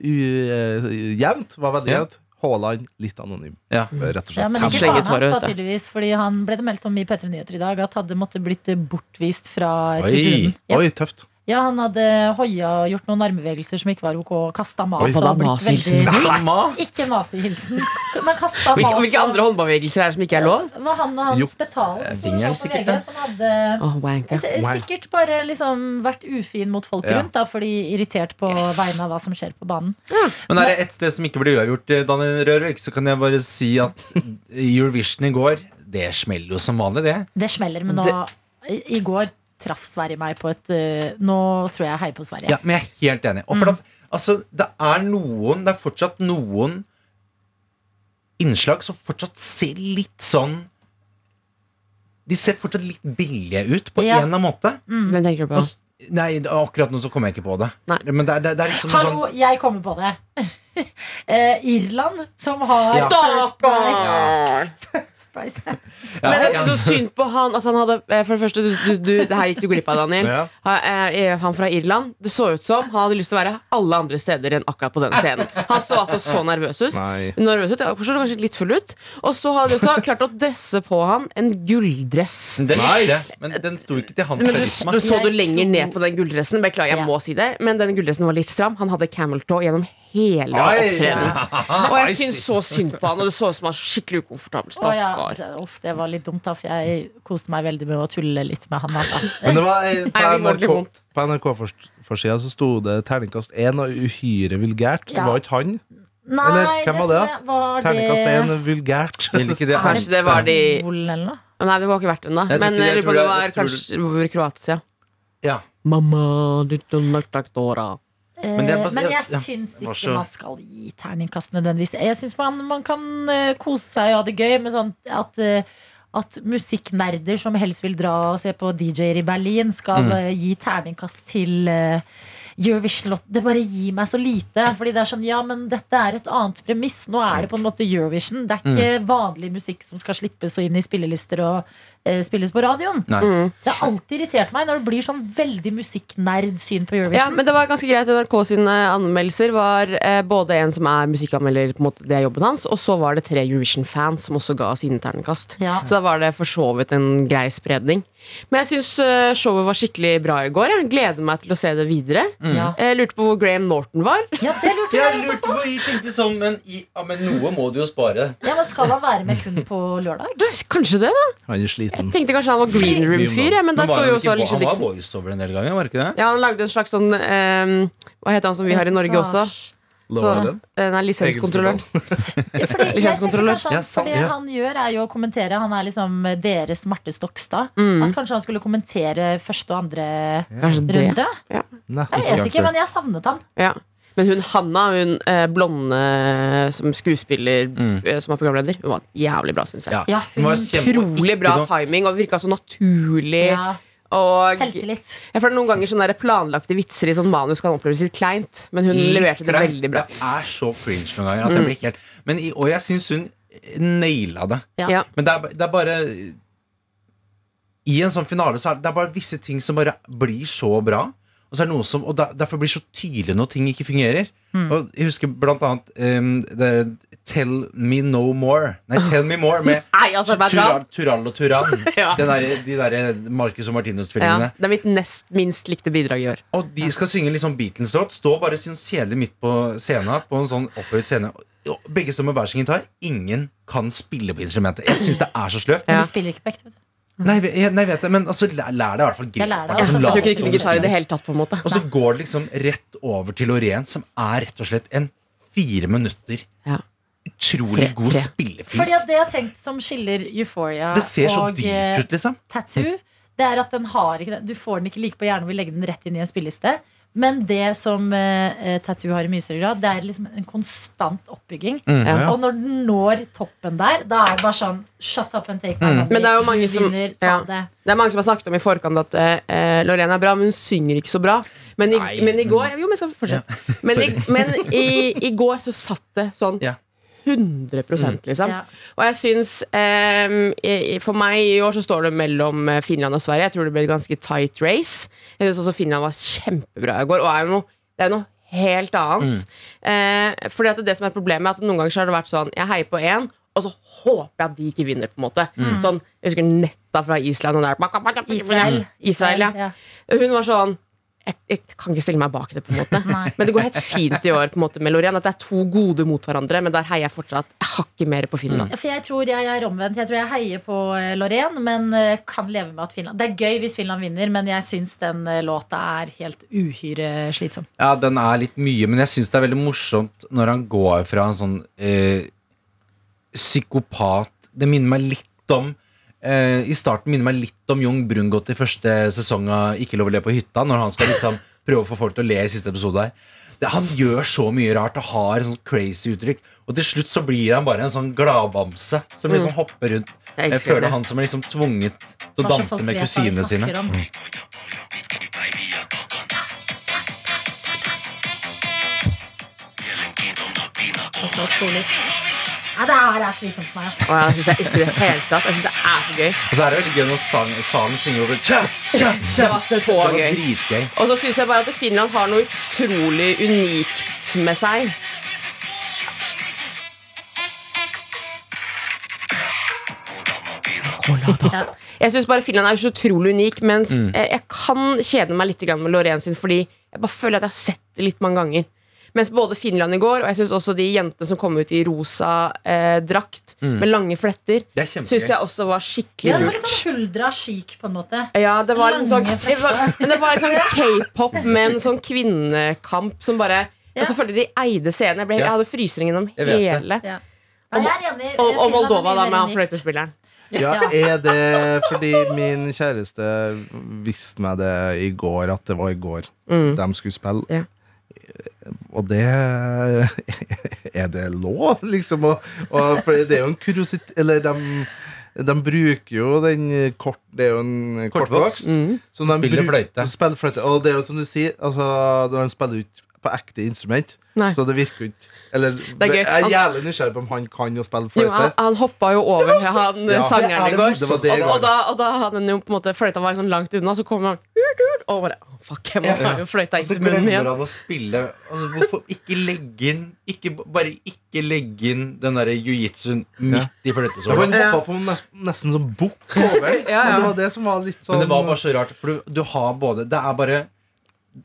u- jevnt. Var veldig jevnt. Haaland litt anonym, Ja. rett og Ja, men Han ikke faen hans, tydeligvis. Fordi han ble det meldt om i P3 Nyheter i dag at hadde måttet blitt bortvist fra Oi. tribunen. Ja. Oi, tøft. Ja, han hadde hoia og gjort noen armbevegelser som ikke var ok, kasta mat. Oi, var det nazihilsen? veldig- Ikke nazihilsen, men kasta mat. hvilke hvilke andre håndbevegelser er det som ikke er lov? Det var han og hans. Spetalen som sikkert, VG, som hadde oh, Sikkert bare liksom vært ufin mot folk Ja. rundt, da, fordi irritert på Yes. vegne av hva som skjer på banen. Men er det et sted som ikke ble uavgjort, eh, Daniel Rørvik, så kan jeg bare si at Eurovision i går, det smeller jo som vanlig, det. Det smeller, men nå det i går traff Sverige meg på et uh, Nå tror jeg jeg heier på Sverige. Ja, men jeg er helt enig. Og for at, altså, det er noen Det er fortsatt noen innslag som fortsatt ser litt sånn De ser fortsatt litt billige ut, på Ja. en eller annen måte. Hvem tenker du på? Og Nei, akkurat nå så kommer jeg ikke på det. Nei. Men det er, det, det er liksom Hallo, sånn jeg kommer på det. eh, Irland, som har Ja. first Price. First price. ja, Men jeg er så synd på han. Altså, han hadde, eh, for det første, du, du, du, det her gikk du glipp av, Daniel. Ja. Ha- eh, Han fra Irland. Det så ut som han hadde lyst til å være alle andre steder enn akkurat på den scenen. Han så altså så nervøs ut. Nervøs ut, ja, Kanskje kanskje litt full ut. Og så hadde de også klart å dresse på han en gulldress. Den Nice. men den sto ikke til hans Men du, karisma. så du lenger ned på den gulldressen. Beklager, jeg Ja. må si det. Men den gulldressen var litt stram. Han hadde camel toe gjennom hele opptredenen. Og jeg syns så synd på han, og det så ut som han var skikkelig ukomfortabel. Stakkar. ja, uff, det var litt dumt, da, for jeg koste meg veldig med å tulle litt med han. Altså. Men det var eh, på NRK, på NRK forsida så sto det terningkast én og uhyre vulgært. Det var ikke han. Nei, Eller hvem var det, det var Terningkast det- én, vulgært. Det Kanskje det var de? Nei, det var ikke verdt da. Men jeg jeg lurer på det var kanskje Kroatia. Ja. Mamma, ditt og naktaktora. Men det er Eh, bare- Men jeg ja, syns ikke så- man skal gi terningkast nødvendigvis. Jeg syns man, man kan eh, kose seg og ha det gøy med sånn at eh, at musikknerder som helst vil dra og se på DJ-er i Berlin, skal Mm. gi terningkast til Eurovision-låt. Det bare gir meg så lite. Fordi det er sånn, ja, men dette er et annet premiss. Nå er det på en måte Eurovision. Det er ikke Mm. vanlig musikk som skal slippes og inn i spillelister og eh, spilles på radioen. Mm. Det har alltid irritert meg når det blir sånn veldig musikknerd-syn på Eurovision. Ja, men det var ganske greit. NRK sine anmeldelser var eh, både en som er musikkanmelder, på en måte, det er jobben hans, og så var det tre Eurovision-fans som også ga sine terningkast. Ja. Så da var det for så vidt en grei spredning. Men jeg syns showet var skikkelig bra i går. Jeg gleder meg til å se det videre. Ja. Jeg lurte på hvor Graham Norton var. ja, det lurte Jeg jeg lurte på. jeg tenkte sånn, men, i, ja, men noe må du jo spare. Ja, men Skal han være med kun på lørdag? Kanskje det, da? Han er Jeg tenkte kanskje han var green room-fyr, ja, men der står han jo også Alicia Dixon. Han var voiceover en del ganger, var det ikke det? Ja, han lagde en slags sånn um, Hva heter han som vi har i Norge også? Så, eh, nei, lisenskontrolløren. Ja, Lisenskontrollør. kanskje Ja, sant, det han gjør, er jo å kommentere. Han er liksom deres Marte Stokstad. Mm. At kanskje han skulle kommentere første og andre runde? Jeg vet ikke, men jeg savnet han. Men hun Hanna, hun eh, blonde som skuespiller Mm. eh, som er programleder, hun var jævlig bra, syns jeg. Ja. Ja, Hun var kjempe- Utrolig bra ikke noe- timing, og virka så naturlig. Ja, Og selvtillit. jeg føler noen ganger sånne der planlagte vitser i sånn manus kan oppleves litt kleint, men hun leverte det veldig bra. Det er så cringe noen ganger. At jeg blir helt, men, i- og jeg syns hun naila det. Ja. Ja. Men det er, det er bare I en sånn finale så er det er bare visse ting som bare blir så bra. Og, så er det noe som, og der, derfor blir det så tydelig når ting ikke fungerer. Og jeg husker blant annet um, det, Tell Me No More. Nei, Tell Me More med Nei, altså? Tural, Tural og Turan. Ja. Den der, de der Marcus og Ja, Martinus-tvillingene. det er mitt nest minst likte bidrag i år. Og de skal synge litt sånn Beatles-låt. Stå bare sin kjedelig midt på scenen. På en sånn opphøyd scene Begge står med hver sin gitar. Ingen kan spille på instrumentet. Jeg syns det er så sløvt. Men de spiller ikke på ekte. vet du. Nei, jeg, nei, vet jeg, men altså, lær, deg i hvert fall det, grepet. altså. Jeg tror ikke gitar i det hele tatt, på en måte. Og så går det liksom rett over til Lorent som er rett og slett en fire minutter Ja. utrolig Tre- god tre. spillefilm. Fordi at det jeg har tenkt som skiller Euphoria Det ser så og eh, dyrt ut, liksom. Tattoo, det er at den har ikke Du får den ikke like på hjernen og vil legge den rett inn i en spilleliste. Men det som eh, eh, Tattoo har i mye større grad, det er liksom en konstant oppbygging. Mm, Ja. ja. Og når den når toppen der, da er det bare sånn Shut up and take my money. Men det er jo mange som- vinner, ja. det. Det er mange som har snakket om i forkant at eh, Lorena er bra, men hun synger ikke så bra. Men i, men i går Jo, men jeg skal fortsette. Men, i, men i, i går så satt det sånn Ja. 100 liksom. Ja. Og jeg syns i- For meg i år så står det mellom eh, Finland og Sverige. Jeg tror det ble et ganske tight race. Jeg syns også Finland var kjempebra i går. Og er noe, det er noe helt annet. Eh, fordi at det som er problemet, er at noen ganger så har det vært sånn Jeg heier på én, og så håper jeg at de ikke vinner. på en måte Sånn, Jeg husker Netta fra Island. Der, Israel. Israel ja. Hun var sånn jeg, jeg kan ikke stille meg bak det, på en måte. Nei. Men det går helt fint i år på en måte med Lorien At det er to gode mot hverandre, men der heier jeg fortsatt hakket mer på Finland. Ja, For jeg tror jeg er omvendt. Jeg tror jeg heier på eh, men eh, kan leve med at Finland Det er gøy hvis Finland vinner, men jeg syns den eh, låta er helt uhyre slitsom. Ja, den er litt mye, men jeg syns det er veldig morsomt når han går fra en sånn eh, psykopat Det minner meg litt om eh, I starten minner meg litt om Jung Brungot i første sesong av Ikke lov å le på hytta, når han skal liksom prøve å få folk til å le i siste episode her. Det, han gjør så mye rart og har sånn crazy uttrykk. Og til slutt så blir han bare en sånn gladbamse som liksom hopper rundt. Mm. Jeg Jeg føler det. han som er liksom tvunget til å danse med kusinene sine. om. Og Nei, det her er slitsomt for meg. Og jeg syns jeg ikke i det hele tatt. Jeg synes det er så gøy. Og så er det veldig gøy når sang, synger over tja, tja, Det var så Det var gøy. dritgøy. Og så syns jeg bare at Finland har noe utrolig unikt med seg. Ja. Jeg syns bare Finland er så utrolig unik, mens eh, jeg kan kjede meg litt grann med Loreen sin, fordi jeg bare føler at jeg har sett det litt mange ganger. Mens både Finland i går, og jeg syns også de jentene som kom ut i rosa eh, drakt med lange fletter, er syns jeg også var Ja, skikkelig det var kult. litt sånn huldra chic, på en måte. Ja, det var en sånn, det var, men det var sånn k-pop med en sånn kvinnekamp som bare Og så følte de eide scenen. Jeg, ble, jeg hadde frysninger gjennom hele. Ja. Og, og er Moldova, da, med han fløytespilleren. Ja, Ja. er det fordi min kjæreste visste meg det i går, at det var i går Mm. de skulle spille? Ja. Og det Er det lov, liksom? Og, og, for det er jo en kuriositet Eller de, de bruker jo den kort Det er jo en Kortvokst. som Spiller fløyte. Spiller fløyte. Og det er jo som du sier, altså, de spiller jo ikke på ekte instrument. Nei. Så det virker jo ikke Eller er gøy. jeg er jævlig nysgjerrig på om han kan å spille Jo, han, han hoppa jo over han Ja. sangeren i går. det Det det i og, og, da, og da hadde han jo på en måte fløyta var sånn langt unna, så kom han og bare «Å, Fuck, jeg må Ja. ta jo fløyta Og så inn til munnen glemmer igjen. han å spille altså, Hvorfor ikke legge inn ikke, Bare ikke legge inn den derre jiu-jitsuen midt i Ja, fløytesåla. han hoppa på nesten, nesten som bukk over. Ja, ja. Og det var det som var litt sånn Men det var bare så rart, for du, du har både Det er bare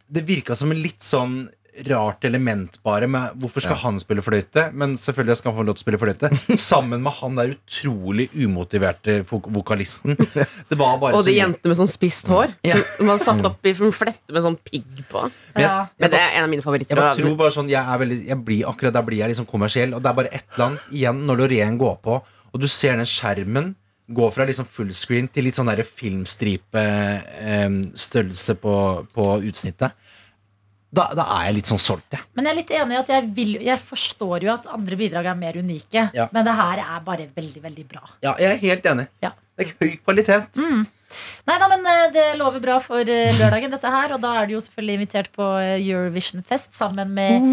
Det virka som en litt sånn rart element bare med hvorfor skal han spille fløyte, men selvfølgelig skal han få lov til å spille fløyte. Sammen med han der utrolig umotiverte vokalisten. Det var bare Og de jentene med sånn spisst hår. Ja. Man satt opp i en flette med sånn pigg på. Ja. Men det er en av mine favoritter. Jeg bare tror bare sånn Jeg er veldig Jeg blir akkurat der blir jeg liksom kommersiell Og det er bare ett land igjen Når Loreen går på Og du ser den skjermen Gå fra liksom fullscreen Til litt sånn der filmstripe eh, på, på utsnittet da, da er jeg litt sånn solgt jeg. Men jeg er litt enig i at jeg, vil, jeg forstår jo at andre bidrag er mer unike. Ja. Men det her er bare veldig, veldig bra. Ja, jeg er helt enig Ja. Det er høy kvalitet Nei da, men eh, det lover bra for eh, lørdagen, dette her. Og da er du jo selvfølgelig invitert på eh, Eurovision Fest sammen med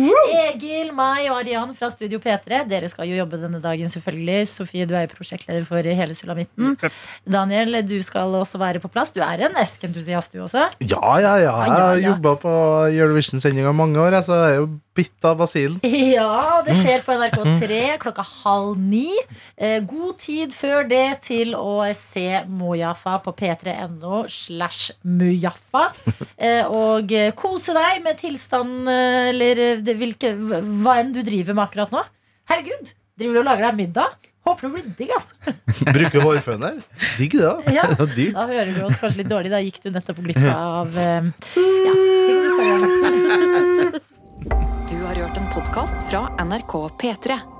Egil, meg og Arian fra Studio P3. Dere skal jo jobbe denne dagen, selvfølgelig. Sofie, du er jo prosjektleder for hele Sulamitten. Daniel, du skal også være på plass. Du er en Esk-entusiast, du også. Ja, ja, ja. Jeg har jobba på Eurovision-sendinga mange år. Så jeg er jo bitt av basillen. Ja, det skjer på NRK3 klokka halv ni. God tid før det til å se Mojaffa på p3.no slash Mujaffa. Eh, og eh, kose deg med tilstanden eh, eller hvilke, hva enn du driver med akkurat nå. Herregud, driver du og lager deg middag? Håper det blir digg, ass. Bruke hårføner. Digg det, da. Ja, da hører du oss kanskje litt dårlig. Da gikk du nettopp glipp av ja, ting du får gjøre. Du har hørt en podkast fra NRK P3.